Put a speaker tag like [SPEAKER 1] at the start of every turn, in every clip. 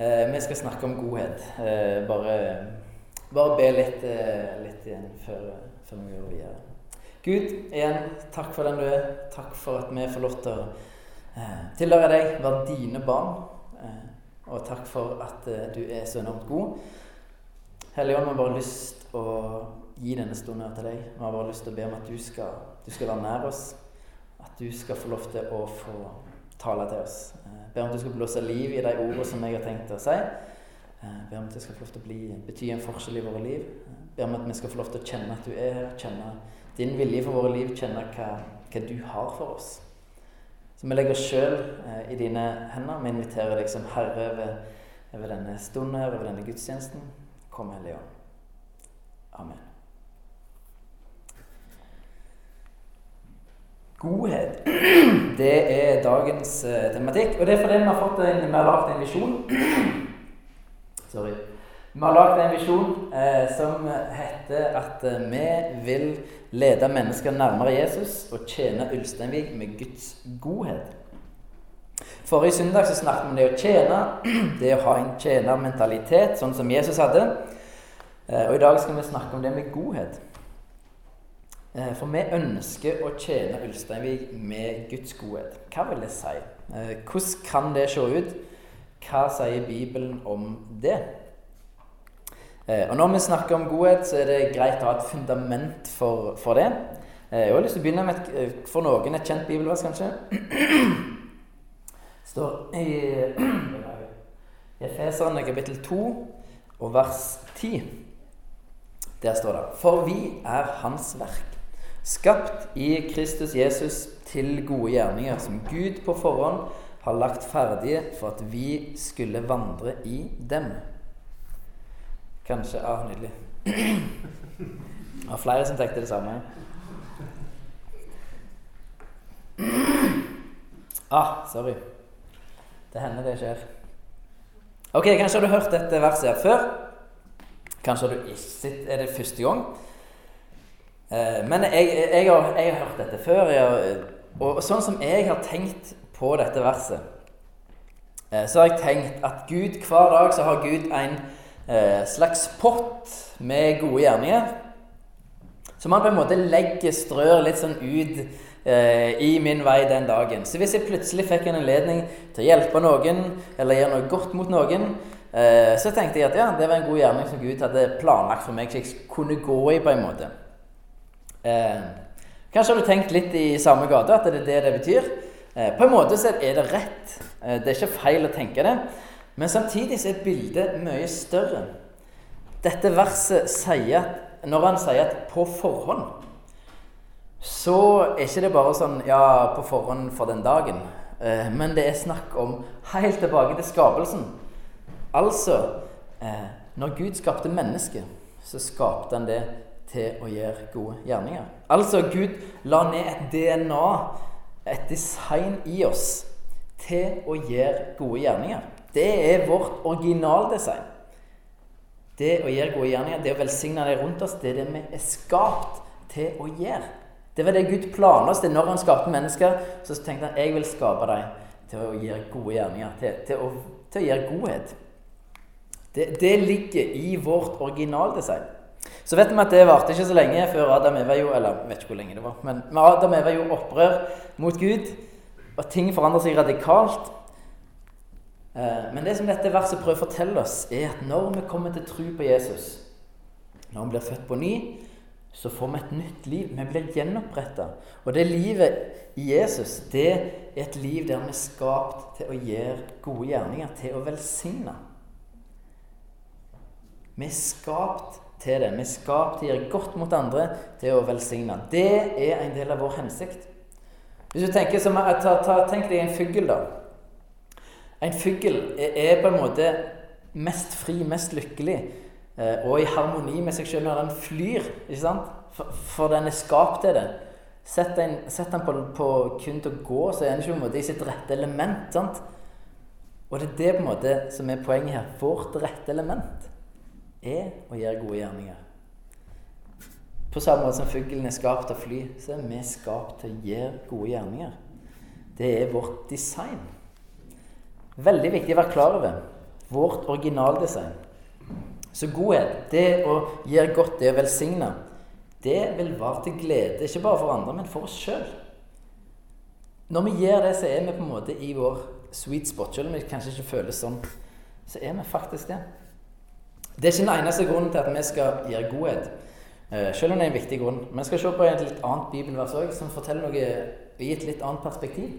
[SPEAKER 1] Eh, vi skal snakke om godhet. Eh, bare, bare be litt, eh, litt igjen før, før vi går videre. Gud, igjen, takk for den du er. Takk for at vi får lov til å eh, tilhøre deg, være dine barn. Eh, og takk for at eh, du er så enormt god. Hellige Ånd, vi har bare lyst å gi denne stunden til deg. Vi har bare lyst til å be om at du skal, du skal være nær oss. At du skal få lov til å få tale til oss. Eh, ber om at du skal blåse liv i de ordene som jeg har tenkt å si. Eh, ber om at det skal få lov til å bli, bety en forskjell i våre liv. Eh, ber om at vi skal få lov til å kjenne at du er her, kjenne din vilje for våre liv, kjenne hva, hva du har for oss. Så vi legger oss sjøl i dine hender. Vi inviterer deg som Herre over, over denne stunden over denne gudstjenesten. Kom, Hellige Ånd. Amen. Godhet. Det er dagens uh, tematikk. Og det er fordi vi har, fått en, vi har lagt en visjon. Sorry. Vi har lagd en visjon uh, som heter at uh, vi vil lede mennesker nærmere Jesus og tjene Ulsteinvik med Guds godhet. Forrige søndag så snakket vi om det å tjene, det å ha en tjenermentalitet, sånn som Jesus hadde. Og i dag skal vi snakke om det med godhet. Eh, for vi ønsker å tjene Ulsteinvik med Guds godhet. Hva vil det si? Eh, hvordan kan det se ut? Hva sier Bibelen om det? Og Når vi snakker om godhet, så er det greit å ha et fundament for, for det. Jeg har lyst til å begynne med et, for noen et kjent bibelvers, kanskje. Det står i Efeserne kapittel 2 og vers 10. Der står det For vi er Hans verk, skapt i Kristus Jesus til gode gjerninger, som Gud på forhånd har lagt ferdige for at vi skulle vandre i dem. Kanskje Ah, nydelig. Det var flere som tenkte det samme. Ah, sorry. Det hender det skjer. Ok, Kanskje har du hørt dette verset her før. Kanskje har du ikke er det første gang. Eh, men jeg, jeg, har, jeg, har, hørt dette før. Jeg, og sånn som jeg har tenkt på dette verset, eh, så har jeg tenkt at Gud hver dag så har Gud en eh, slags pott med gode gjerninger. Som han på en måte legger, strør litt sånn ut i min vei den dagen. Så hvis jeg plutselig fikk en anledning til å hjelpe noen, eller gjøre noe godt mot noen, så tenkte jeg at ja, det var en god gjerning som Gud hadde planlagt for meg, så jeg kunne gå i på en måte. Eh, kanskje har du tenkt litt i samme gate, at det er det det betyr. Eh, på en måte så er det rett. Eh, det er ikke feil å tenke det. Men samtidig så er bildet mye større. Dette verset sier at når han sier at 'på forhånd', så er ikke det bare sånn ja, på forhånd for den dagen. Eh, men det er snakk om helt tilbake til skapelsen. Altså eh, Når Gud skapte mennesket, så skapte han det til å gjøre gode gjerninger. Altså Gud la ned et DNA, et design i oss, til å gjøre gode gjerninger. Det er vårt originaldesign. Det å gjøre gode gjerninger, det å velsigne de rundt oss, det er det vi er skapt til å gjøre. Det var det Gud planla oss til når han skapte mennesker. Så tenkte han jeg vil skape deg til å gjøre gode gjerninger, til, til, å, til å, gjøre godhet. Det, det, ligger i vårt originaldesign. Så vet vi at det varte ikke så lenge før Adam Eva jo, eller vet ikke hvor lenge det var, men Adam Eva gjorde opprør mot Gud, og ting forandrer seg radikalt. Eh, men det som dette verset prøver å fortelle oss, er at når vi kommer til tro på Jesus, når vi blir født på ny, så får vi et nytt liv. Vi blir gjenoppretta. Og det livet i Jesus, det er et liv der vi er skapt til å gjøre gode gjerninger, til å velsigne. Vi er skapt til det. Vi er skapt til å godt mot andre, til å velsigne. Det er en del av vår hensikt. Hvis du tenker som, ta, ta, Tenk deg en fugl, da. En fugl er på en måte mest fri, mest lykkelig eh, og i harmoni med seg sjøl når den flyr. ikke sant? For, for, den er skapt til det. Sett den, sett den på, på, kun til å gå, så er den ikke på en måte i sitt rette element. sant? Og det er det på en måte som er poenget her. Vårt rette element er å gjøre gode gjerninger. På samme måte som fuglen er skapt av fly, så er vi skapt til å gjøre gode gjerninger. Det er vårt design. Veldig viktig å være klar over. vårt originaldesign. Så godhet, det å gjøre godt, det å velsigne, det vil være til glede ikke bare for andre, men for oss sjøl. Når vi gjør det, så er vi på en måte i vår sweet spot. Selv om vi kanskje ikke føles sånn, så er vi faktisk det. Det er ikke den eneste grunnen til at vi skal gjøre godhet. Uh, selv om det er en viktig grunn. Vi skal se på et litt annet bibelvers òg, som forteller noe i et litt annet perspektiv.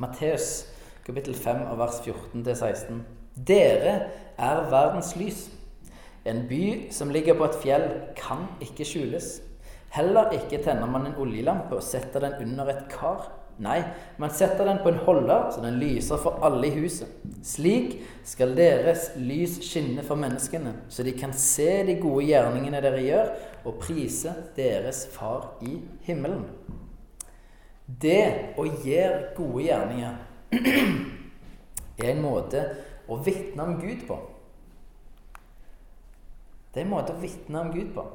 [SPEAKER 1] Matteus kapittel 5 og vers 14-16. Dere er verdens lys. En by som ligger på et fjell, kan ikke skjules. Heller ikke tenner man en oljelampe og setter den under et kar. Nei, man setter den på en holder, så den lyser for alle i huset. Slik skal deres lys skinne for menneskene, så de kan se de gode gjerningene dere gjør, og prise deres Far i himmelen. Det å gjøre gode gjerninger er en måte å vitne om Gud på. Det er en måte å vitne om Gud på.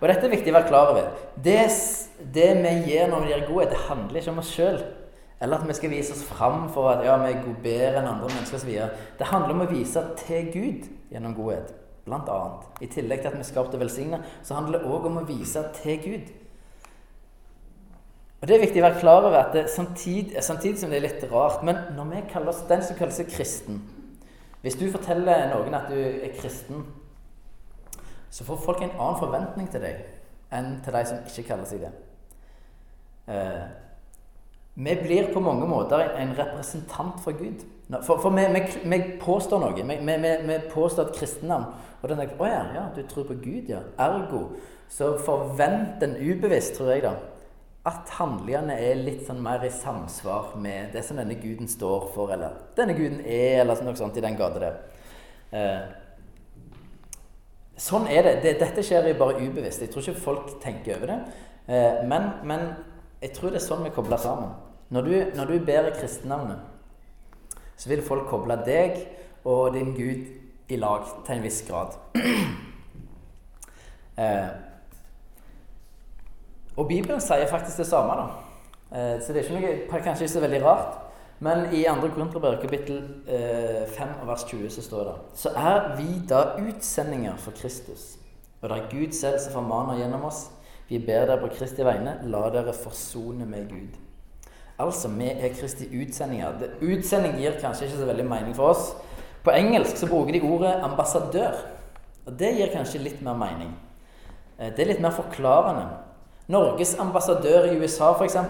[SPEAKER 1] Og dette er viktig å være klar over. Det, det vi gjør når vi gjør godhet, det handler ikke om oss sjøl. Eller at vi skal vise oss fram for at ja, vi er bedre enn andre mennesker osv. Det handler om å vise til Gud gjennom godhet. Blant annet. I tillegg til at vi er skapt og velsigna, så handler det òg om å vise til Gud. Og Det er viktig å være klar over at det, samtidig, samtidig, som det er litt rart Men når vi kaller oss den som kaller seg kristen Hvis du forteller noen at du er kristen, så får folk en annen forventning til deg enn til de som ikke kaller seg det. Eh, vi blir på mange måter en representant for Gud. For, for vi, vi, vi, påstår noe. Vi, vi påstår et kristennavn. Og den tenker Å ja, du tror på Gud, ja. Ergo så forvent en ubevisst, tror jeg, da, at handlingene er litt sånn mer i samsvar med det som denne guden står for, eller denne guden er, eller noe sånt i den gata der. Eh, Sånn er det. det. Dette skjer jo bare ubevisst. Jeg tror ikke folk tenker over det. Eh, men, men, jeg tror det er sånn vi kobler sammen. Når du, når du bærer kristenavnet, så vil folk koble deg og din Gud i lag til en viss grad. eh, og Bibelen sier faktisk det samme, da. Eh, så det er ikke noe, kanskje ikke så veldig rart. Men i 2. Korinterbrev kapittel eh, 5 vers 20 så står det Så er vi da utsendinger for Kristus. Og det er Gud selv som formaner gjennom oss. Vi ber dere på Kristi vegne, la dere forsone med Gud. Altså, vi er Kristi utsendinger. Det, utsending gir kanskje ikke så veldig mening for oss. På engelsk så bruker de ordet ambassadør. Og det gir kanskje litt mer mening. Eh, det er litt mer forklarende. Norges ambassadør i USA, f.eks.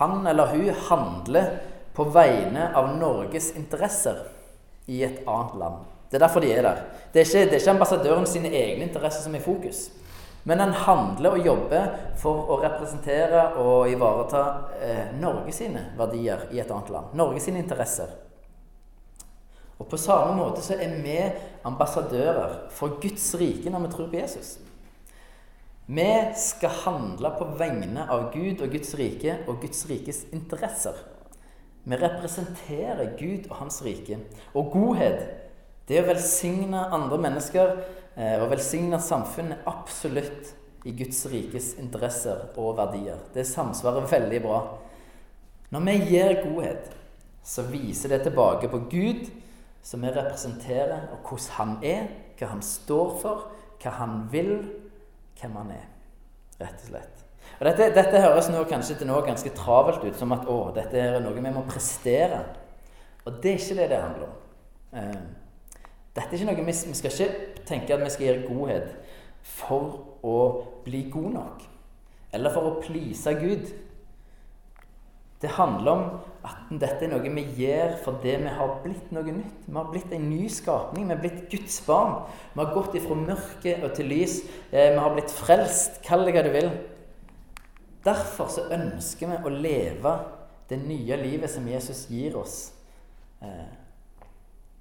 [SPEAKER 1] Han eller hun handler på vegne av Norges interesser i et annet land. Det er derfor de er der. Det er ikke, det er ikke ambassadøren sine egne interesser som er i fokus. Men han handler og jobber for å representere og ivareta eh, Norge sine verdier i et annet land. Norge sine interesser. Og på samme måte så er vi ambassadører for Guds rike når vi tror på Jesus. Vi skal handle på vegne av Gud og Guds rike og Guds rikes interesser. Vi representerer Gud og Hans rike. Og godhet, det å velsigne andre mennesker eh, og velsigne samfunnet, er absolutt i Guds rikes interesser og verdier. Det samsvarer veldig bra. Når vi gir godhet, så viser det tilbake på Gud, som vi representerer, og hvordan han er, hva han står for, hva han vil, hvem han er. Rett og slett. Og dette, dette, høres nå kanskje til noe ganske travelt ut, som at å, dette er noe vi må prestere. Og det er ikke det det handler om. Eh, dette er ikke noe, Vi skal ikke tenke at vi skal gjøre godhet for å bli god nok. Eller for å please Gud. Det handler om at dette er noe vi gjør fordi vi har blitt noe nytt. Vi har blitt en ny skapning. Vi har blitt Guds barn. Vi har gått ifra mørke og til lys. Eh, vi har blitt frelst. Kall det hva du vil. Derfor så ønsker vi å leve det nye livet som Jesus gir oss. Eh,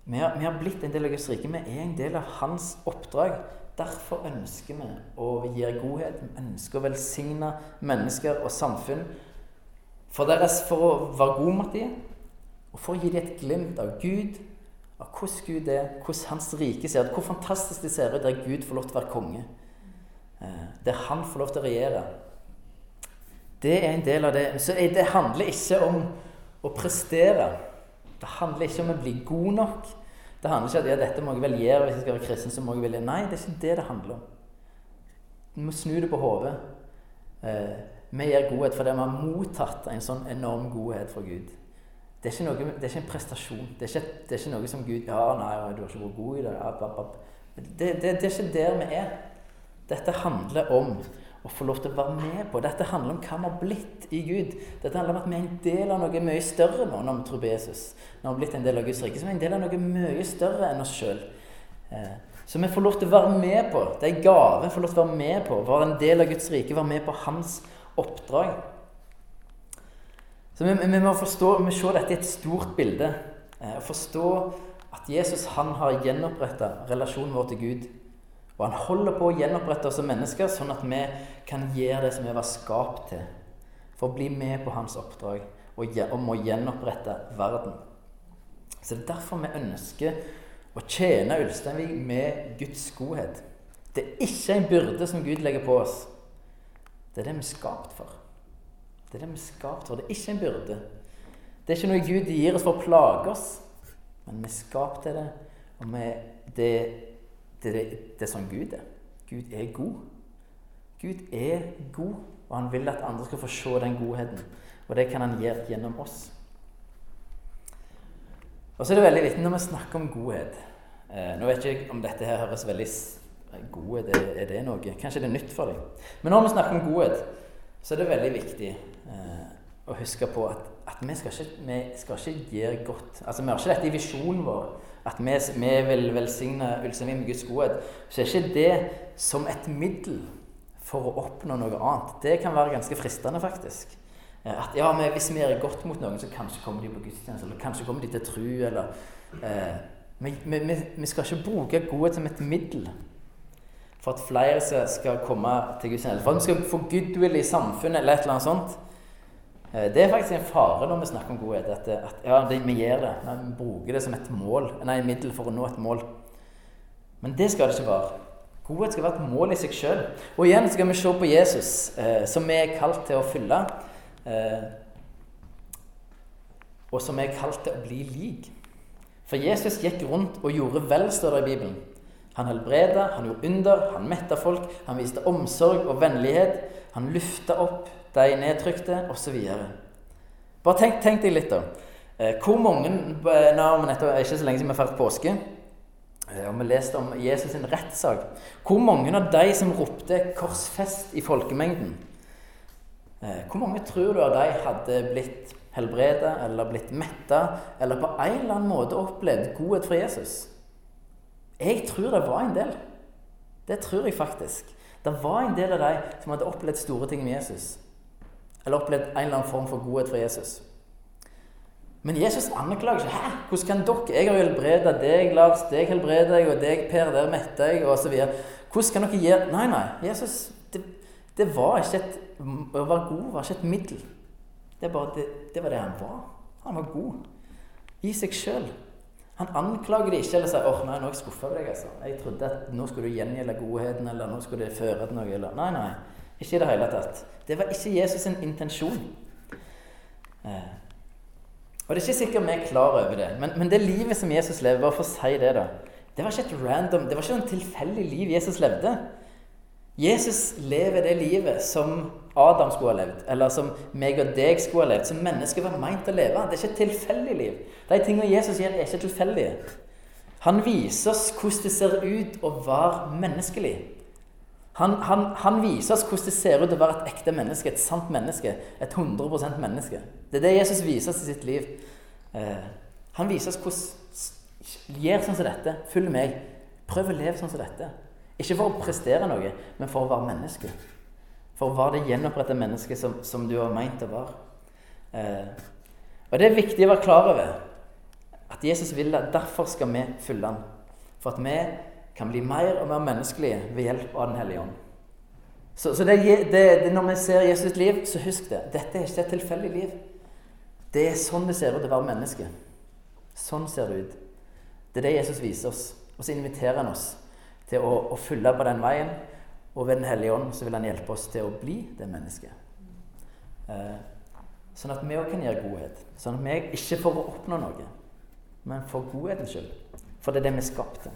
[SPEAKER 1] vi har, vi har blitt en del av Guds rike. Vi er en del av hans oppdrag. Derfor ønsker vi å gi godhet. Vi ønsker å velsigne mennesker og samfunn for, deres, for å være god mot dem, og for å gi dem et glimt av Gud, av hvordan Gud er, hvordan Hans rike ser ut, hvor fantastisk det ser ut der Gud får lov til å være konge. Eh, der Han får lov til å regjere. Det er en del av det. Så det handler ikke om å prestere. Det handler ikke om å bli god nok. Det handler ikke om at ja, dette må jeg vel gjøre hvis jeg skal være kristen. så må jeg vel. Nei, det er ikke det det handler om. Vi må snu det på hodet. Eh, vi gir godhet fordi vi har mottatt en sånn enorm godhet fra Gud. Det er noe, det er ikke en prestasjon. Det er ikke, det er ikke, noe som Gud Ja, nei, du har ikke vært god i. Det, det, det er ikke der vi er. Dette handler om å få lov til å være med på. Dette handler om hva vi har blitt i Gud. Dette handler om at vi er en del av noe mye større nå når vi tror på Jesus. Når vi har blitt en del av Guds rike, så vi er en del av noe mye større enn oss sjøl. Eh, så vi får lov til å være med på. Det er en gave. Få lov til å være med på. Være en del av Guds rike. Være med på hans oppdrag. Så vi, vi må forstå, vi må se dette i et stort bilde. Å forstå at Jesus han har gjenoppretta relasjonen vår til Gud og han holder på å gjenopprette oss som mennesker, sånn at vi kan gjøre det som vi var skapt til. For å bli med på hans oppdrag om å gjenopprette verden. Så det er derfor vi ønsker å tjene Ulsteinvik med Guds godhet. Det er ikke en byrde som Gud legger på oss. Det er det vi er skapt for. Det er det vi er skapt for. Det er ikke en byrde. Det er ikke noe Gud gir oss for å plage oss, men vi er skapt til det. Og vi, det det, det, er sånn Gud er. Gud er god. Gud er god, og han vil at andre skal få se den godheten. Og det kan han gjøre gjennom oss. Og så er det veldig viktig når vi snakker om godhet eh, Nå vet jeg ikke om dette her høres veldig Godhet, er, det noe? Kanskje det er nytt for deg. Men når vi snakker om godhet, så er det veldig viktig eh, å huske på at, at vi, skal ikke, ikke gjøre godt Altså, Vi har ikke dette i visjonen vår at vi, vi vil velsigne Ulsteinvik med Guds godhet, så er ikke det som et middel for å oppnå noe annet. Det kan være ganske fristende, faktisk. Eh, at ja, men Hvis vi er godt mot noen, så kanskje kommer de på gudstjeneste, eller kanskje kommer de til tru, eller eh, vi, vi, vi, skal ikke bruke godhet som et middel for at flere skal komme til gudstjeneste. For at vi skal få goodwill i samfunnet, eller et eller annet sånt. Eh, det er faktisk en fare når vi snakker om godhet. At, at ja, det, vi gjør det. Vi bruker det som et mål, nei, middel for å nå et mål. Men det skal det ikke være. Godhet skal være et mål i seg sjøl. Og igjen skal vi se på Jesus, eh, som vi er kalt til å fylle. Eh, og som vi er kalt til å bli lik. For Jesus gikk rundt og gjorde vel, står det i Bibelen. Han helbreda, han gjorde under, han metta folk, han viste omsorg og vennlighet. Han lufta opp de nedtrykte, osv. Bare tenk, tenk deg litt, da. Eh, hvor mange eh, vi nettopp, Ikke så lenge siden vi feirte påske. Eh, og vi leste om Jesus' sin rettssak. Hvor mange av de som ropte 'korsfest' i folkemengden, hvor mange tror du av de hadde blitt helbreda eller blitt metta eller på en eller annen måte opplevd godhet fra Jesus? Jeg tror det var en del. Det tror jeg faktisk. Det var en del av de som hadde opplevd store ting med Jesus eller opplevd en eller annen form for godhet fra Jesus. Men Jesus anklager ikke. 'Hæ, hvordan kan dere Jeg har helbredet deg, Lars. Deg helbreder jeg, og deg, Per, der metta jeg, osv. Hvordan kan dere gjøre Nei, nei. Jesus, det, det var ikke et Å være god var ikke et middel. Det, det, det var det han var. Han var god. I seg sjøl. Han anklager det ikke eller sier åh, nei, nå er jeg skuffa over deg. altså. Jeg trodde at nå skulle du gjengjelde godheten, eller nå skulle det føre til noe. eller Nei, nei. Ikke i det hele tatt. Det var ikke Jesus' sin intensjon. Eh. Og det er ikke sikkert vi er klar over det, men, men det livet som Jesus lever, bare for å si det, da Det var ikke et random, det var ikke noe tilfeldig liv Jesus levde. Jesus lever det livet som Adam skulle ha levd, eller som meg og deg skulle ha levd, som mennesker var meint å leve. Det er ikke et tilfeldig liv. De tingene Jesus gjør, er ikke tilfeldige. Han viser oss hvordan det ser ut å være menneskelig. Han, han, han, viser oss hvordan det ser ut å være et ekte menneske, et sant menneske. Et 100% menneske. Det er det Jesus viser oss i sitt liv. Eh, han viser oss hvordan Gjør sånn som dette. Følg meg. Prøv å leve sånn som dette. Ikke for å prestere noe, men for å være menneske. For å være det gjenopprette mennesket som, som, du har meint å være. Eh, og det er viktig å være klar over at Jesus vil det. Derfor skal vi følge ham. For at vi kan bli mer og mer menneskelige ved hjelp av Den hellige ånd. Så, så det, det, det, når vi ser Jesus' liv, så husk det. Dette er ikke et tilfeldig liv. Det er sånn det ser ut å være menneske. Sånn ser det ut. Det er det Jesus viser oss. Og så inviterer han oss til å, å følge på den veien. Og ved Den hellige ånd så vil han hjelpe oss til å bli det mennesket. Eh, sånn at vi òg kan gjøre godhet. Sånn at vi ikke for å oppnå noe, men for godhetens skyld For det er det vi skapte.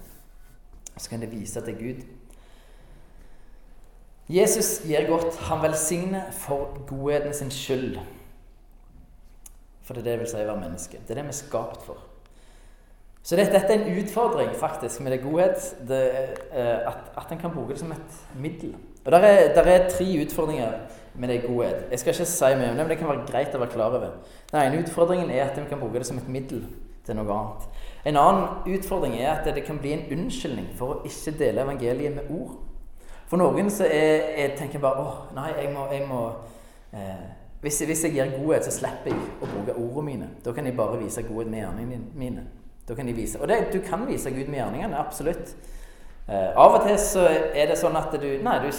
[SPEAKER 1] Så kan det vise til Gud. Jesus gir godt. Han velsigner for godheten sin skyld. For det er det det vil si å være menneske. Det er det vi er skapt for. Så dette, dette er en utfordring faktisk med det godhet. Det, eh, at, at en kan bruke det som et middel. Og der er, der er tre utfordringer med det godhet. Jeg skal ikke si mye om det, men det kan være greit å være klar over. Den ene utfordringen er at en kan bruke det som et middel til noe annet. En annen utfordring er at det kan bli en unnskyldning for å ikke dele evangeliet med ord. For noen så er, jeg tenker bare åh, nei, jeg må, jeg må eh, hvis, hvis, jeg gir godhet, så slipper jeg å bruke ordene mine. Da kan jeg bare vise godhet med gjerningene mine. Da kan de vise, Og det, du kan vise Gud med gjerningene, absolutt. Eh, av og til så er det sånn at du Nei, du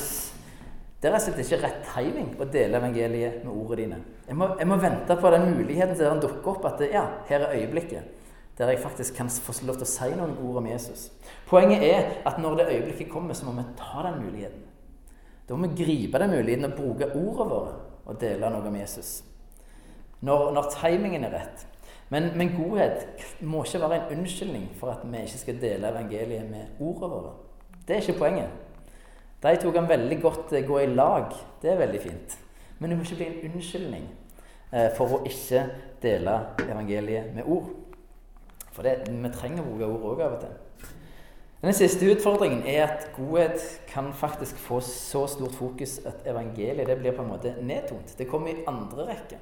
[SPEAKER 1] det er slett ikke rett timing å dele evangeliet med ordene dine. Jeg må, jeg må vente på den muligheten til den dukker opp, at det, ja, her er øyeblikket der jeg faktisk kan få lov til å si noen ord om Jesus. Poenget er at når det øyeblikket kommer, så må vi ta den muligheten. Da må vi gripe den muligheten og bruke ordene våre og dele noe om Jesus. Når, når timingen er rett. Men, men, godhet må ikke være en unnskyldning for at vi ikke skal dele evangeliet med ordene våre. Det er ikke poenget. De to kan veldig godt eh, gå i lag. Det er veldig fint. Men det må ikke bli en unnskyldning eh, for å ikke dele evangeliet med ord. For det, vi trenger å bruke ord òg av og til. Den siste utfordringen er at godhet kan faktisk få så stort fokus at evangeliet det blir på en måte nedtont. Det kommer i andre rekke.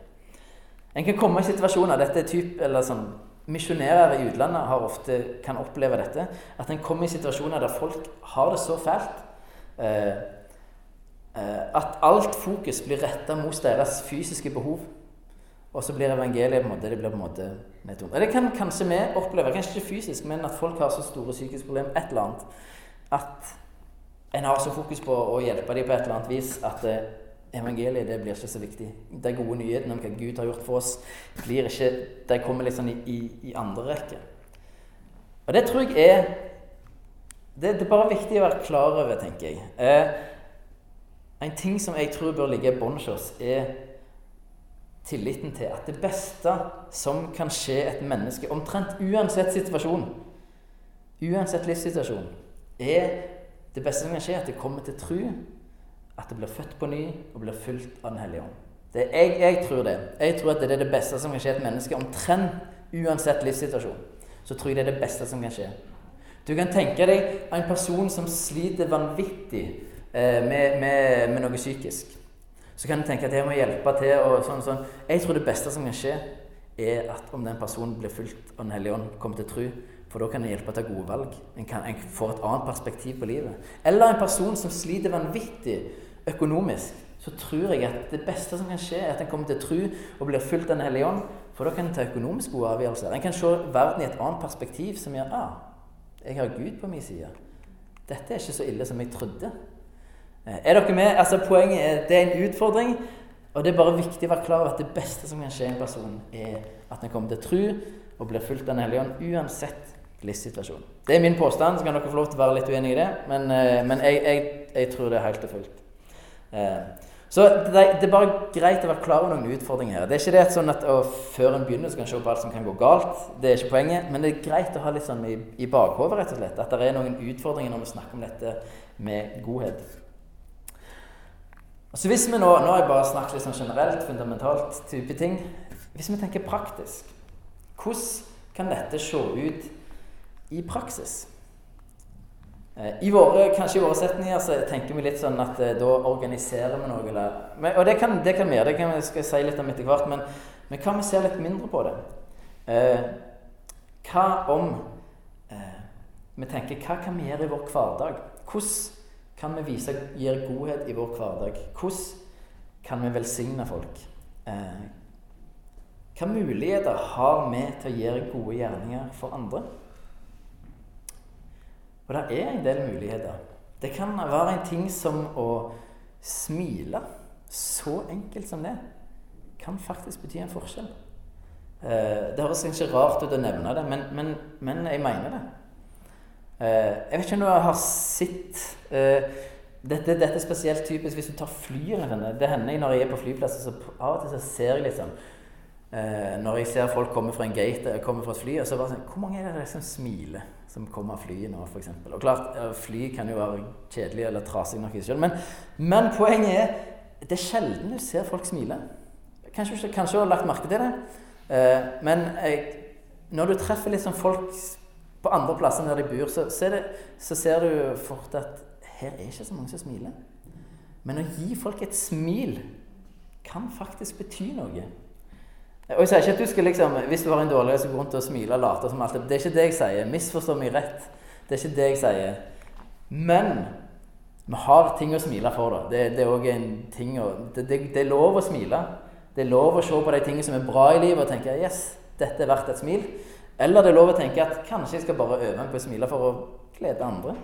[SPEAKER 1] En kan komme i situasjoner dette er typ, eller sånn, Misjonærer i utlandet har ofte, kan oppleve dette. At en kommer i situasjoner der folk har det så fælt Eh, eh, at alt fokus blir retta mot deres fysiske behov. Og så blir evangeliet på en måte, det blir på en måte nedtonet. Det kan kanskje vi oppleve, kanskje ikke fysisk, men at folk har så store psykiske problemer, et eller annet, at en har så fokus på å hjelpe dem på et eller annet vis at eh, evangeliet det blir ikke så viktig. De gode nyhetene om hva Gud har gjort for oss, blir ikke, de kommer litt sånn i, i, i andre rekke. Og det tror jeg er det, det, er bare viktig å være klar over, tenker jeg. Eh, en ting som jeg tror bør ligge i bånn hos oss, er tilliten til at det beste som kan skje et menneske, omtrent uansett situasjon, uansett livssituasjon, er det beste som kan skje, at det kommer til tro, at det blir født på ny og blir fulgt av Den hellige ånd. Det, jeg, jeg, tror det. Jeg tror at det er det beste som kan skje et menneske, omtrent uansett livssituasjon. Så tror jeg det er det beste som kan skje. Du kan tenke deg en person som sliter vanvittig eh, med, med, med, noe psykisk. Så kan du tenke at jeg må hjelpe til. og sånn, sånn. Jeg tror det beste som kan skje, er at om den personen blir fulgt av Den hellige ånd, kommer til tro. For da kan en hjelpe til gode valg. En, kan, en får et annet perspektiv på livet. Eller en person som sliter vanvittig økonomisk. Så tror jeg at det beste som kan skje, er at en kommer til tro og blir fulgt av Den hellige ånd. For da kan en ta økonomisk gode avgjørelser. En kan se verden i et annet perspektiv som gjør ah, jeg har Gud på min side. Dette er ikke så ille som jeg trodde. Eh, er dere med? Altså Poenget er det er en utfordring. Og det er bare viktig å være klar over at det beste som kan skje en person, er at en kommer til tro og blir fulgt av Den hellige ånd, uansett livssituasjon. Det er min påstand, så kan dere få lov til å være litt uenig i det. Men, eh, men jeg, jeg, jeg, tror det er helt og fullt. Eh, så det, det, er bare greit å være klar over noen utfordringer her. Det er ikke det sånn at å, før en begynner, så kan en se på alt som kan gå galt. Det er ikke poenget. Men det er greit å ha litt sånn i, i bakhodet, rett og slett. At det er noen utfordringer når vi snakker om dette med godhet. Så hvis vi nå, nå har jeg bare snakket litt sånn generelt, fundamentalt type ting. Hvis vi tenker praktisk, hvordan kan dette se ut i praksis? Eh, I våre, kanskje i våre setninger så tenker vi litt sånn at eh, da organiserer vi noe. Eller, og det kan, det kan vi gjøre, det kan vi, skal si litt om etter hvert. Men, men hva om vi ser litt mindre på det? Eh, hva om eh, vi tenker hva kan vi gjøre i vår hverdag? Hvordan kan vi vise gir godhet i vår hverdag? Hvordan kan vi velsigne folk? Eh, hva muligheter har vi til å gjøre gode gjerninger for andre? Og det er en del muligheter. Det kan være en ting som å smile. Så enkelt som det kan faktisk bety en forskjell. Eh, det høres kanskje rart ut å nevne det, men, men, men jeg mener det. Eh, jeg vet ikke om du har sett eh, dette, dette, er spesielt typisk hvis du tar fly. Det hender når jeg er på flyplasser, så av og til så ser jeg litt sånn Eh, når jeg ser folk komme fra en gate, komme fra et fly, og så bare sånn Hvor mange er det som smiler, som kommer av flyet nå, f.eks.? Og klart, fly kan jo være kjedelig eller trasig nok i seg selv, men, men, poenget er det er sjelden du ser folk smile. Kanskje, du har lagt merke til det, men jeg, når du treffer liksom folk på andre plasser der de bor, så, så, det, så ser du fort at her er ikke så mange som smiler. Men å gi folk et smil kan faktisk bety noe. Og jeg sier ikke at du skal liksom, Hvis du har en dårlig så gå rundt og smile og late som alt Det er ikke det jeg sier. Misforstå meg rett. Det er ikke det jeg sier. Men vi har ting å smile for. da. Det, det er en ting å det, det, det, er lov å smile. Det er lov å se på de tingene som er bra i livet, og tenke yes, dette er verdt et smil. Eller det er lov å tenke at kanskje jeg skal bare øve meg på å smile for å glede andre.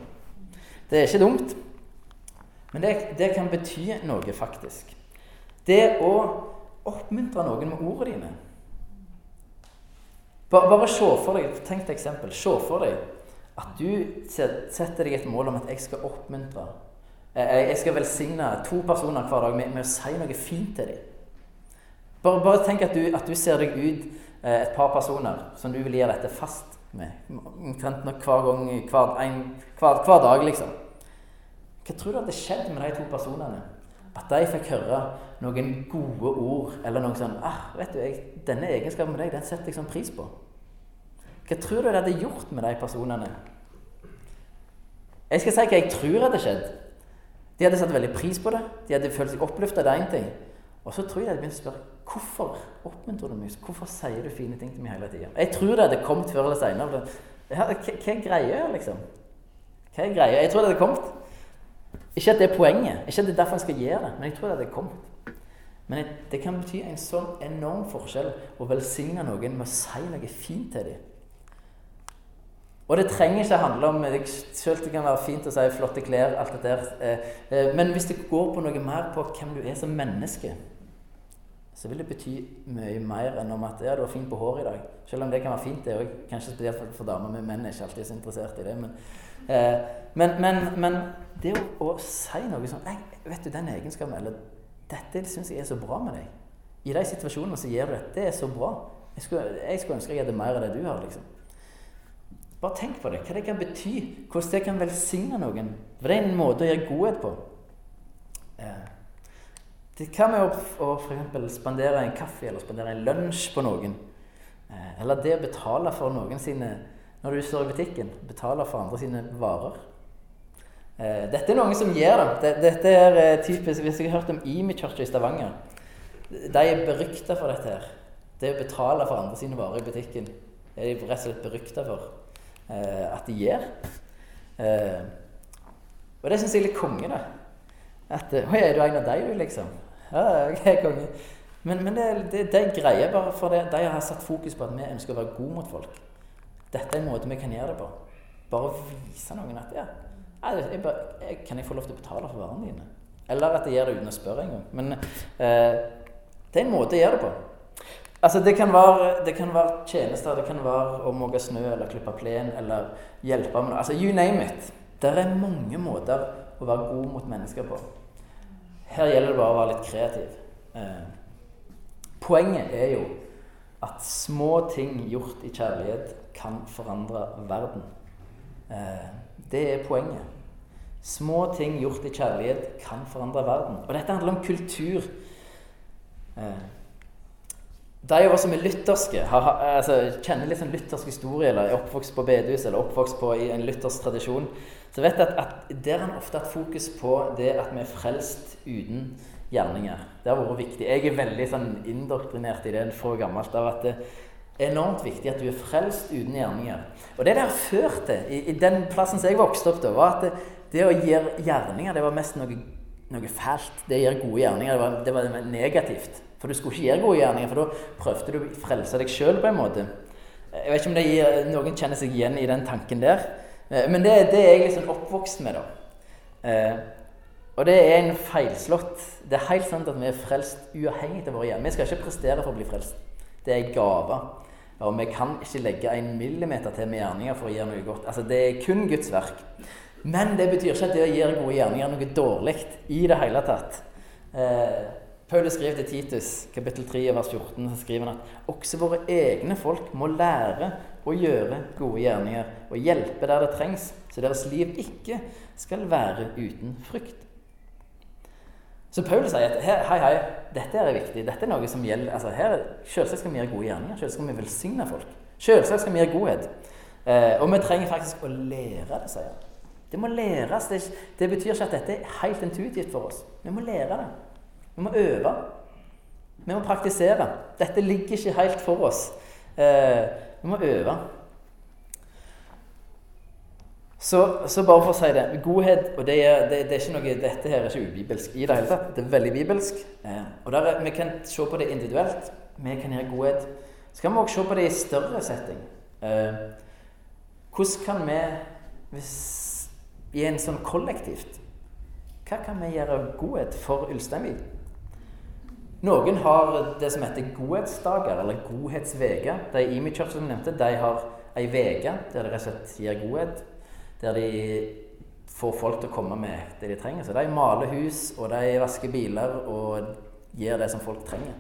[SPEAKER 1] Det er ikke dumt. Men det, det kan bety noe, faktisk. Det å oppmuntre noen med ordene dine. Bare, bare se for deg, Tenk et eksempel. Se for deg at du setter deg et mål om at jeg skal oppmuntre. Jeg skal velsigne to personer hver dag med, med å si noe fint til dem. Bare, bare tenk at du, at du, ser deg ut eh, et par personer som du vil gjøre dette fast med. Omtrent hver gang, hver, en, hver, hver dag, liksom. Hva tror du hadde skjedd med de to personene? At de fikk høre noen gode ord, eller noe sånn ah, vet du, jeg, 'Denne egenskapen med deg, den setter jeg sånn pris på.' Hva tror du det hadde gjort med de personene? Jeg skal si hva jeg tror hadde skjedd. De hadde satt veldig pris på det. De hadde følt seg oppløfta. Det er ting. Og så tror jeg de hadde begynt å spørre hvorfor oppmuntrer du meg? Hvorfor sier du fine ting til meg hele tida? Jeg tror det hadde kommet før eller seinere. Hva, er greia, liksom? Hva er greia? Jeg tror det hadde kommet. Ikke at det er poenget, ikke at det er derfor en skal gjøre det, men jeg tror det hadde kommet. Men det kan bety en sånn enorm forskjell å velsigne noen med å si noe fint til dem. Og det trenger ikke handle om deg sjøl. Det kan være fint å si flotte klær, alt det der. Eh, eh, men hvis det går på noe mer på hvem du er som menneske, så vil det bety mye mer enn om at ja, du var fint på håret i dag. Selv om det kan være fint, det òg. Kanskje spesielt for, for damer, men menn er ikke alltid så interessert i det. Men, eh, men, men, men det å, å, si noe sånn Vet du, den egenskapen Eller dette syns jeg er så bra med deg. I de situasjonene så gjør du det. Det er så bra. Jeg skulle, jeg skulle ønske jeg hadde mer av det du har. liksom. Bare tenk på det. Hva det kan bety. Hvordan det kan velsigne noen. For det er en måte å gjøre godhet på. Det kan være å, f.eks. spandere en kaffe eller spandere en lunsj på noen. Eh, eller det å betale for noen sine Når du står i butikken, betale for andre sine varer. Eh, dette er noen som gjør det. Dette er eh, typisk Hvis jeg har hørt om Church i Stavanger De er berykta for dette her. Det å betale for andre sine varer i butikken er de rett og slett berykta for at de gjør. Og det syns jeg er litt konge, da. At Å, er du en av dem, liksom? Ja, er konge. Men, men det, det, det, er greie bare for det. De har satt fokus på at vi ønsker å være gode mot folk. Dette er en måte vi kan gjøre det på. Bare vise noen at ja, jeg bare, jeg, Kan jeg få lov til å betale for varene dine? Eller at jeg gjør det uten å spørre engang. Men eh, det er en måte å gjøre det på. Altså, det kan, være, det kan være tjenester, det kan være å måke snø eller klippe plen eller hjelpe med noe. Altså, you name it. Det er mange måter å være god mot mennesker på. Her gjelder det bare å være litt kreativ. Eh, poenget er jo at små ting gjort i kjærlighet kan forandre verden. Eh, det er poenget. Små ting gjort i kjærlighet kan forandre verden. Og dette handler om kultur. Eh, de av oss som er lutherske, har, altså, kjenner litt sånn luthersk historie, eller er oppvokst på bedehus eller oppvokst på i en luthersk tradisjon, så vet jeg at, at der har en ofte hatt fokus på det at vi er frelst uten gjerninger. Det har vært viktig. Jeg er veldig sånn indoktrinert i det fra gammelt av at det, er enormt viktig at du er frelst uten gjerninger. Og det der førte i, i den plassen som jeg vokste opp, da, var at det, det å gjøre gjerninger det var mest noe, noe fælt. Det å gjøre gode gjerninger det var, det var, negativt. For du skulle ikke gjøre gode gjerninger, for da prøvde du å frelse deg sjøl på en måte. Jeg vet ikke om gir, noen kjenner seg igjen i den tanken der. Eh, men det, det er jeg liksom oppvokst med, da. Eh, og det er en feilslått Det er helt sant at vi er frelst uavhengig av våre hjem. Vi skal ikke prestere for å bli frelst. Det er en gave. Og vi kan ikke legge en millimeter til med gjerninger for å gjøre noe godt. Altså, Det er kun Guds verk. Men det betyr ikke at det å gjøre gode gjerninger er noe dårlig i det hele tatt. Eh, Paulus skriver til Titus, kapittel 3, vers 14, så skriver han at også våre egne folk må lære å gjøre gode gjerninger og hjelpe der det trengs, så deres liv ikke skal være uten frykt. Så Paulus sier at hei, hei, dette er viktig. Dette er noe som gjelder altså her, Selvsagt skal vi gjøre gode gjerninger. Selvsagt skal vi velsigne folk. Selvsagt skal vi gjøre godhet. Eh, og vi trenger faktisk å lære det, sier han. Det må læres. Det, det, betyr ikke at dette er helt intuitivt for oss. Vi må lære det. Vi må øve. Vi må praktisere. Dette ligger ikke helt for oss. Eh, vi må øve. Så, så, bare for å si det Godhet og det er, det, det er ikke noe, Dette her er ikke ubibelsk i det hele tatt. Det er veldig bibelsk. Eh, og der, Vi kan se på det individuelt. Vi kan gjøre godhet. Så kan vi også se på det i større setting. Eh, hvordan kan vi, hvis, i en sånn kollektivt Hva kan vi gjøre godhet for Ulsteinvik? Noen har det som heter godhetsdager, eller godhetsveker. De i Imi Church som jeg nevnte, de har ei uke der de rett og slett gir godhet der de får folk til å komme med det de trenger. Så de maler hus, og de vasker biler og gir det som folk trenger.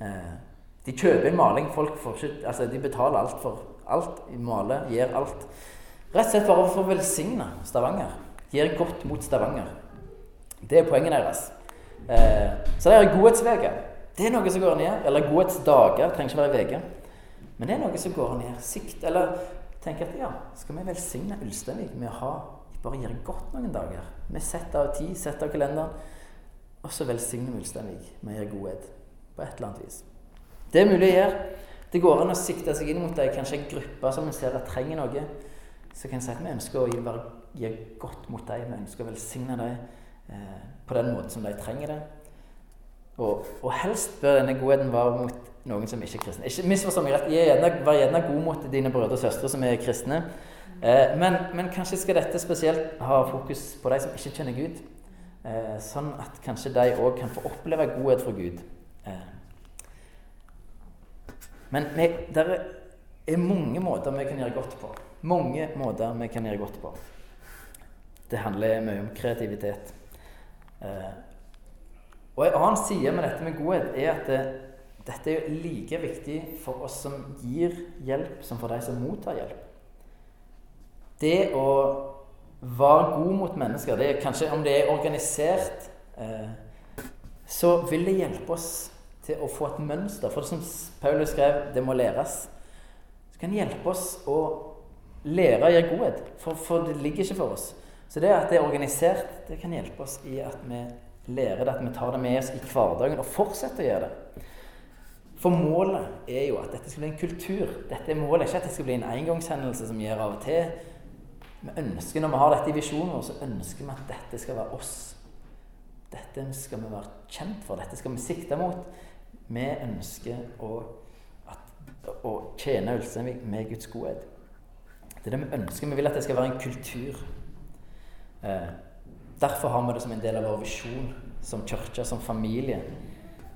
[SPEAKER 1] Eh, de kjøper inn maling. Folk får ikke, altså de betaler alt for alt. Maler, gir alt. Rett og slett bare for å velsigne Stavanger. Gir godt mot Stavanger. Det er poenget deres. Eh, så det er godhetsveke. Det er noe som går ned. Eller godhetsdager. Trenger ikke være uke. Men det er noe som går ned. Sikt, eller tenker at ja, skal vi velsigne Ulsteinvik med å ha bare gjøre godt noen dager? Vi setter av tid, setter av kalenderen, og så velsigner vi Ulsteinvik med å gjøre godhet på et eller annet vis. Det er mulig å gjøre. Det går an å sikte seg inn mot ei kanskje en gruppe som vi ser at trenger noe. Så kan jeg si at vi ønsker å gi gjøre godt mot dem. Vi ønsker å velsigne dem eh, på den måten som de trenger det. Og, og helst bør denne godheten være mot noen som ikke er kristne. Ikke misforstå meg rett, Vær gjerne god mot dine brødre og søstre som er kristne. Eh, men, men, kanskje skal dette spesielt ha fokus på de som ikke kjenner Gud. Eh, sånn at kanskje de òg kan få oppleve godhet fra Gud. Eh. Men det er mange måter vi kan gjøre godt på. Mange måter vi kan gjøre godt på. Det handler mye om kreativitet. Eh, og En annen side med dette med godhet er at det, dette er like viktig for oss som gir hjelp, som for de som mottar hjelp. Det å være god mot mennesker, det er kanskje om det er organisert, eh, så vil det hjelpe oss til å få et mønster. For som Paulus skrev, det må læres. Så kan det hjelpe oss å lære å gjøre godhet, for, for det ligger ikke for oss. Så det at det er organisert, det kan hjelpe oss i at vi lærer det, at vi tar det med oss i hverdagen og fortsetter å gjøre det. For målet er jo at dette skal bli en kultur. Dette er målet, Ikke at det skal bli en engangshendelse som gjør av og til. Vi ønsker, Når vi har dette i visjonen vår, så ønsker vi at dette skal være oss. Dette skal vi være kjent for. Dette skal vi sikte mot. Vi ønsker å, at, å tjene Ulsteinvik med Guds godhet. Det er det vi ønsker. Vi vil at det skal være en kultur. Eh, derfor har vi det som en del av vår visjon som kirke, som familie.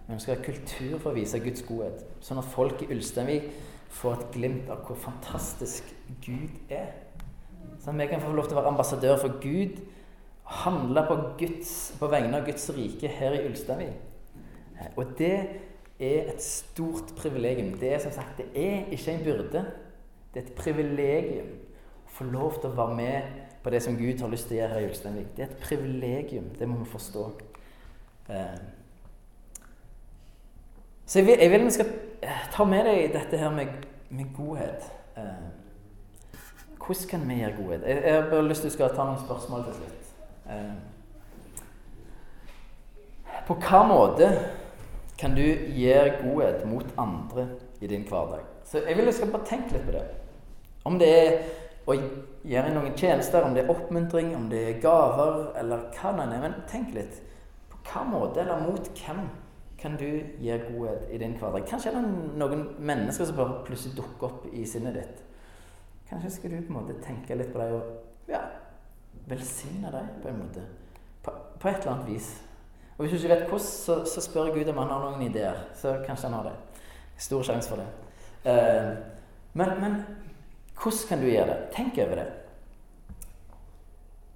[SPEAKER 1] Vi ønsker en kultur for å vise Guds godhet, sånn at folk i Ulsteinvik får et glimt av hvor fantastisk Gud er. Sånn at vi kan få lov til å være ambassadør for Gud, handle på, Guds, på vegne av Guds rike her i Ulsteinvik. Og det er et stort privilegium. Det er som sagt, det er ikke en byrde. Det er et privilegium å få lov til å være med på det som Gud har lyst til å gjøre her i Ulsteinvik. Det er et privilegium. Det må vi forstå. Eh, så jeg vil, jeg vi skal eh, ta med deg dette her med, med godhet. Eh, hvordan kan vi gjøre godhet? Jeg, jeg har bare lyst til å ta noen spørsmål til slutt. På hva måte kan du gjøre godhet mot andre i din hverdag? Så jeg vil jeg skal bare tenke litt på det. Om det er å gjøre noen tjenester, om det er oppmuntring, om det er gaver, eller hva det er. Men tenk litt. På hva måte, eller mot hvem? kan du gi godhet i din hverdag? Kanskje er det noen mennesker som bare plutselig dukker opp i sinnet ditt. Kanskje skal du på en måte tenke litt på dem og ja, velsigne dem på en måte. På, på, et eller annet vis. Og hvis du ikke vet hvordan, så, så spør Gud om han har noen ideer. Så kanskje han har det. Stor sjanse for det. Eh, men, men, hvordan kan du gjøre det? Tenk over det.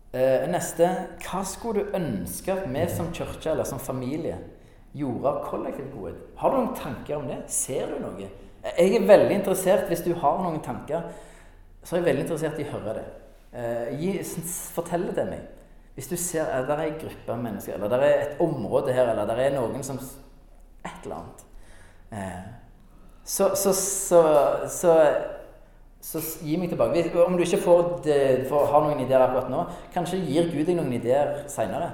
[SPEAKER 1] Uh, neste Hva skulle du ønske at vi som kirke eller som familie gjorde av kollektiv godhet. Har du noen tanker om det? Ser du noe? Jeg er veldig interessert, hvis du har noen tanker, så er jeg veldig interessert i å høre det. Eh, gi, fortell det til meg. Hvis du ser at det er en gruppe av mennesker, eller det er et område her, eller det er noen som Et eller annet. Eh, så, så, så, så, så gi meg tilbake. Om du ikke får, det, får, har noen ideer akkurat nå, kanskje gir Gud deg noen ideer seinere.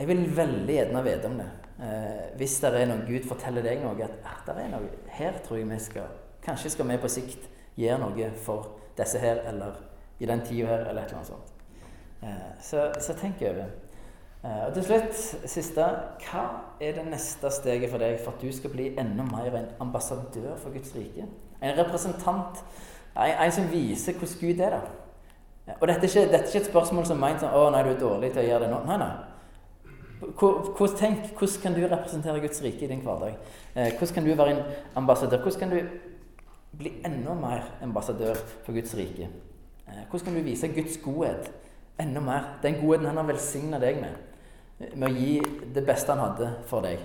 [SPEAKER 1] Jeg vil veldig gjerne vite om det. Eh, hvis det er noe Gud forteller deg noe at er det noe, her tror jeg vi skal Kanskje skal vi på sikt gjøre noe for disse her, eller i den tida her, eller et eller annet sånt. Eh, så, så tenk over. Eh, og til slutt, siste Hva er det neste steget for deg for at du skal bli enda mer en ambassadør for Guds rike? En representant. En, en som viser hvordan Gud er. da. Og dette er, ikke, dette er ikke et spørsmål som er sånn 'Å, nei, du er dårlig til å gjøre det nå.' Nei, nei. Hvordan, tenk, hvordan kan du representere Guds rike i din hverdag? Eh, hvordan kan du være en ambassadør? Hvordan kan du bli enda mer ambassadør for Guds rike? Eh, hvordan kan du vise Guds godhet enda mer? Den godheten han har velsigna deg med, med å gi det beste han hadde for deg.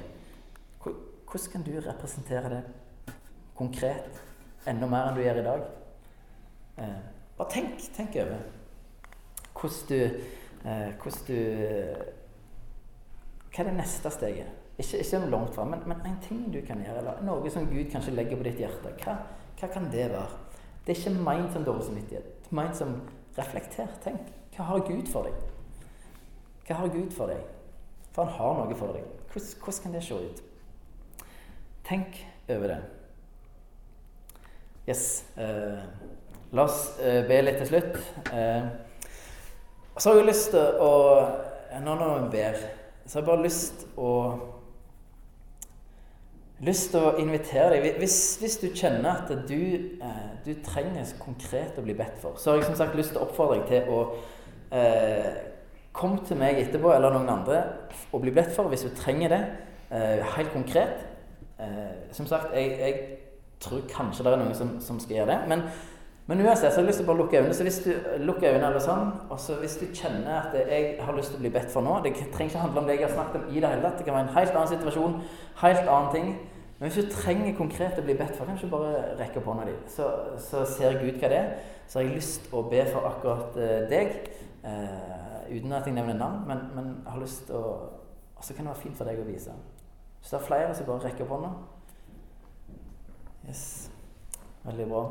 [SPEAKER 1] Hvordan kan du representere det konkret enda mer enn du gjør i dag? Eh, bare tenk, tenk over hvordan du, hvordan du hva er det neste steget? Ikke, ikke langt fra, men, men, en ting du kan gjøre, eller noe som Gud kanskje legger på ditt hjerte. Hva, hva kan det være? Det er ikke meint som dårlig samvittighet. Ment som reflekter. Tenk. Hva har Gud for deg? Hva har Gud for deg? For han har noe for deg. Hvordan, hvordan kan det se ut? Tenk over det. Yes. Eh, la oss eh, be litt til slutt. Eh, så har jeg lyst til å Når vi ber så har jeg bare lyst å lyst til å invitere deg hvis, hvis du kjenner at du, eh, du, trenger konkret å bli bedt for, så har jeg som sagt lyst til å oppfordre deg til å eh, komme til meg etterpå eller noen andre og bli bedt for hvis du trenger det. Eh, helt konkret. Eh, som sagt, jeg, jeg, tror kanskje det er noen som, som skal gjøre det. men men uansett så har jeg lyst til å bare lukke øynene. Så hvis du lukker øynene eller sånn, og så hvis du kjenner at jeg har lyst til å bli bedt for nå Det trenger ikke handle om det jeg har snakket om i det hele tatt. Det kan være en helt annen situasjon, helt annen ting. Men hvis du trenger konkret å bli bedt for, kan du bare rekke opp hånda di. Så, så, ser Gud hva det er. Så har jeg lyst til å be for akkurat uh, deg. Uh, uten at jeg nevner navn, men, men jeg har lyst til å Og så kan det være fint for deg å vise. Hvis det er flere, så bare rekk opp hånda. Yes. Veldig bra.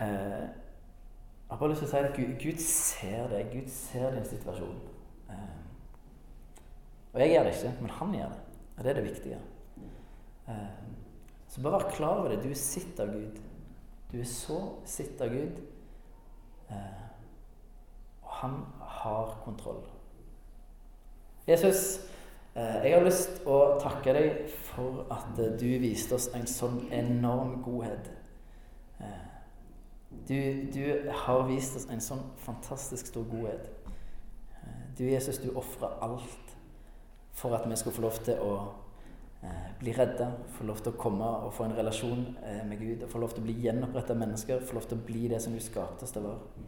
[SPEAKER 1] Eh, jeg har bare lyst til å si at Gud, Gud ser deg. Gud ser din situasjon. Eh, og jeg gjør det ikke, men han gjør det. Og det er det viktige. Eh, så bare vær klar over det. Du er sitt av Gud. Du er så sitt av Gud. Og han har kontroll. Jesus, jeg har lyst til å takke deg for at du viste oss en sånn enorm godhet. Du, du, har vist oss en sånn fantastisk stor godhet. Du, Jesus, du ofra alt for at vi skulle få lov til å eh, bli redda, få lov til å komme og få en relasjon eh, med Gud, og få lov til å bli gjenoppretta mennesker, få lov til å bli det som du skapte oss til å være.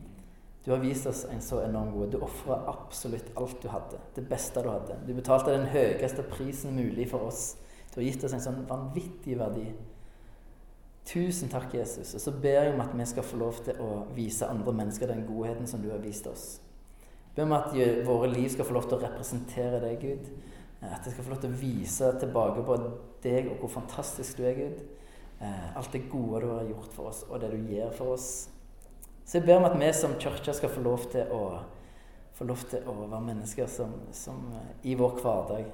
[SPEAKER 1] Du har vist oss en så enorm godhet. Du ofra absolutt alt du hadde. Det beste du hadde. Du betalte den høyeste prisen mulig for oss. Du har gitt oss en sånn vanvittig verdi. Tusen takk, Jesus. Og så ber jeg om at vi skal få lov til å vise andre mennesker den godheten som du har vist oss. Ber om at våre liv skal få lov til å representere deg, Gud. At jeg skal få lov til å vise tilbake på deg og hvor fantastisk du er, Gud. Eh, alt det gode du har gjort for oss, og det du gjør for oss. Så jeg ber om at vi som kirke skal få lov til å, få lov til å være mennesker som, som i vår hverdag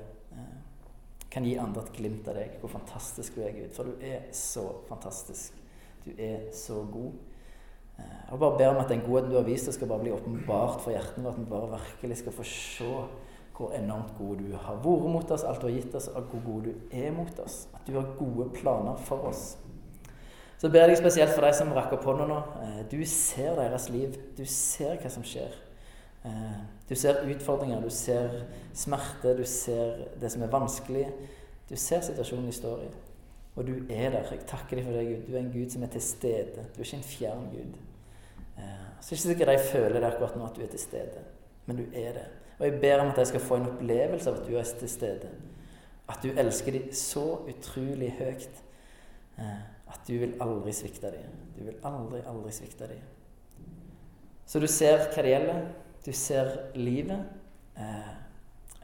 [SPEAKER 1] kan gi andre et glimt av deg, hvor fantastisk du er, Gud. For du er så fantastisk. Du er så god. Eh, jeg bare ber om at den godheten du har vist oss, skal bare bli åpenbart for hjertene våre. At vi bare virkelig skal få se hvor enormt god du har vært mot oss, alt du har gitt oss, og hvor god du er mot oss. At du har gode planer for oss. Så ber jeg spesielt for de som rakk opp hånda nå. Eh, du ser deres liv. Du ser hva som skjer. Eh, du ser utfordringer, du ser smerte, du ser det som er vanskelig. Du ser situasjonen de står i. Og du er der. Jeg takker deg for det, Gud. Du er en Gud som er til stede. Du er ikke en fjern Gud. Så det er ikke sikkert jeg føler det akkurat nå at du er til stede. men du er det. Og jeg ber om at jeg skal få en opplevelse av at du er til stede. At du elsker dem så utrolig høyt eh, at du vil aldri svikte dem. Du vil aldri, aldri svikte dem. Så du ser hva det gjelder. Du ser livet. Eh,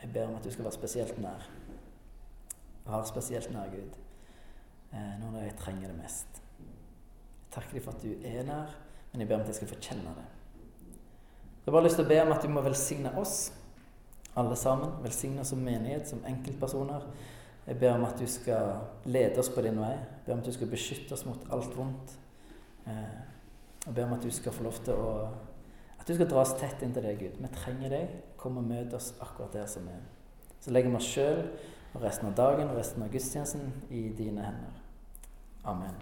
[SPEAKER 1] jeg ber om at du skal være spesielt nær. Være spesielt nær Gud eh, når jeg trenger det mest. Jeg takker deg for at du er nær, men jeg ber om at jeg skal få kjenne det. Jeg har bare lyst til å be om at du må velsigne oss, alle sammen. Velsigne oss som menighet, som enkeltpersoner. Jeg ber om at du skal lede oss på din vei. Jeg ber om at du skal beskytte oss mot alt vondt. Eh, jeg ber om at du skal få lov til å At du skal dra oss tett inntil deg, Gud. Vi trenger deg. Kom og møt oss akkurat der som vi er. Så legger vi oss sjøl og resten av dagen og resten av gudstjenesten i dine hender. Amen.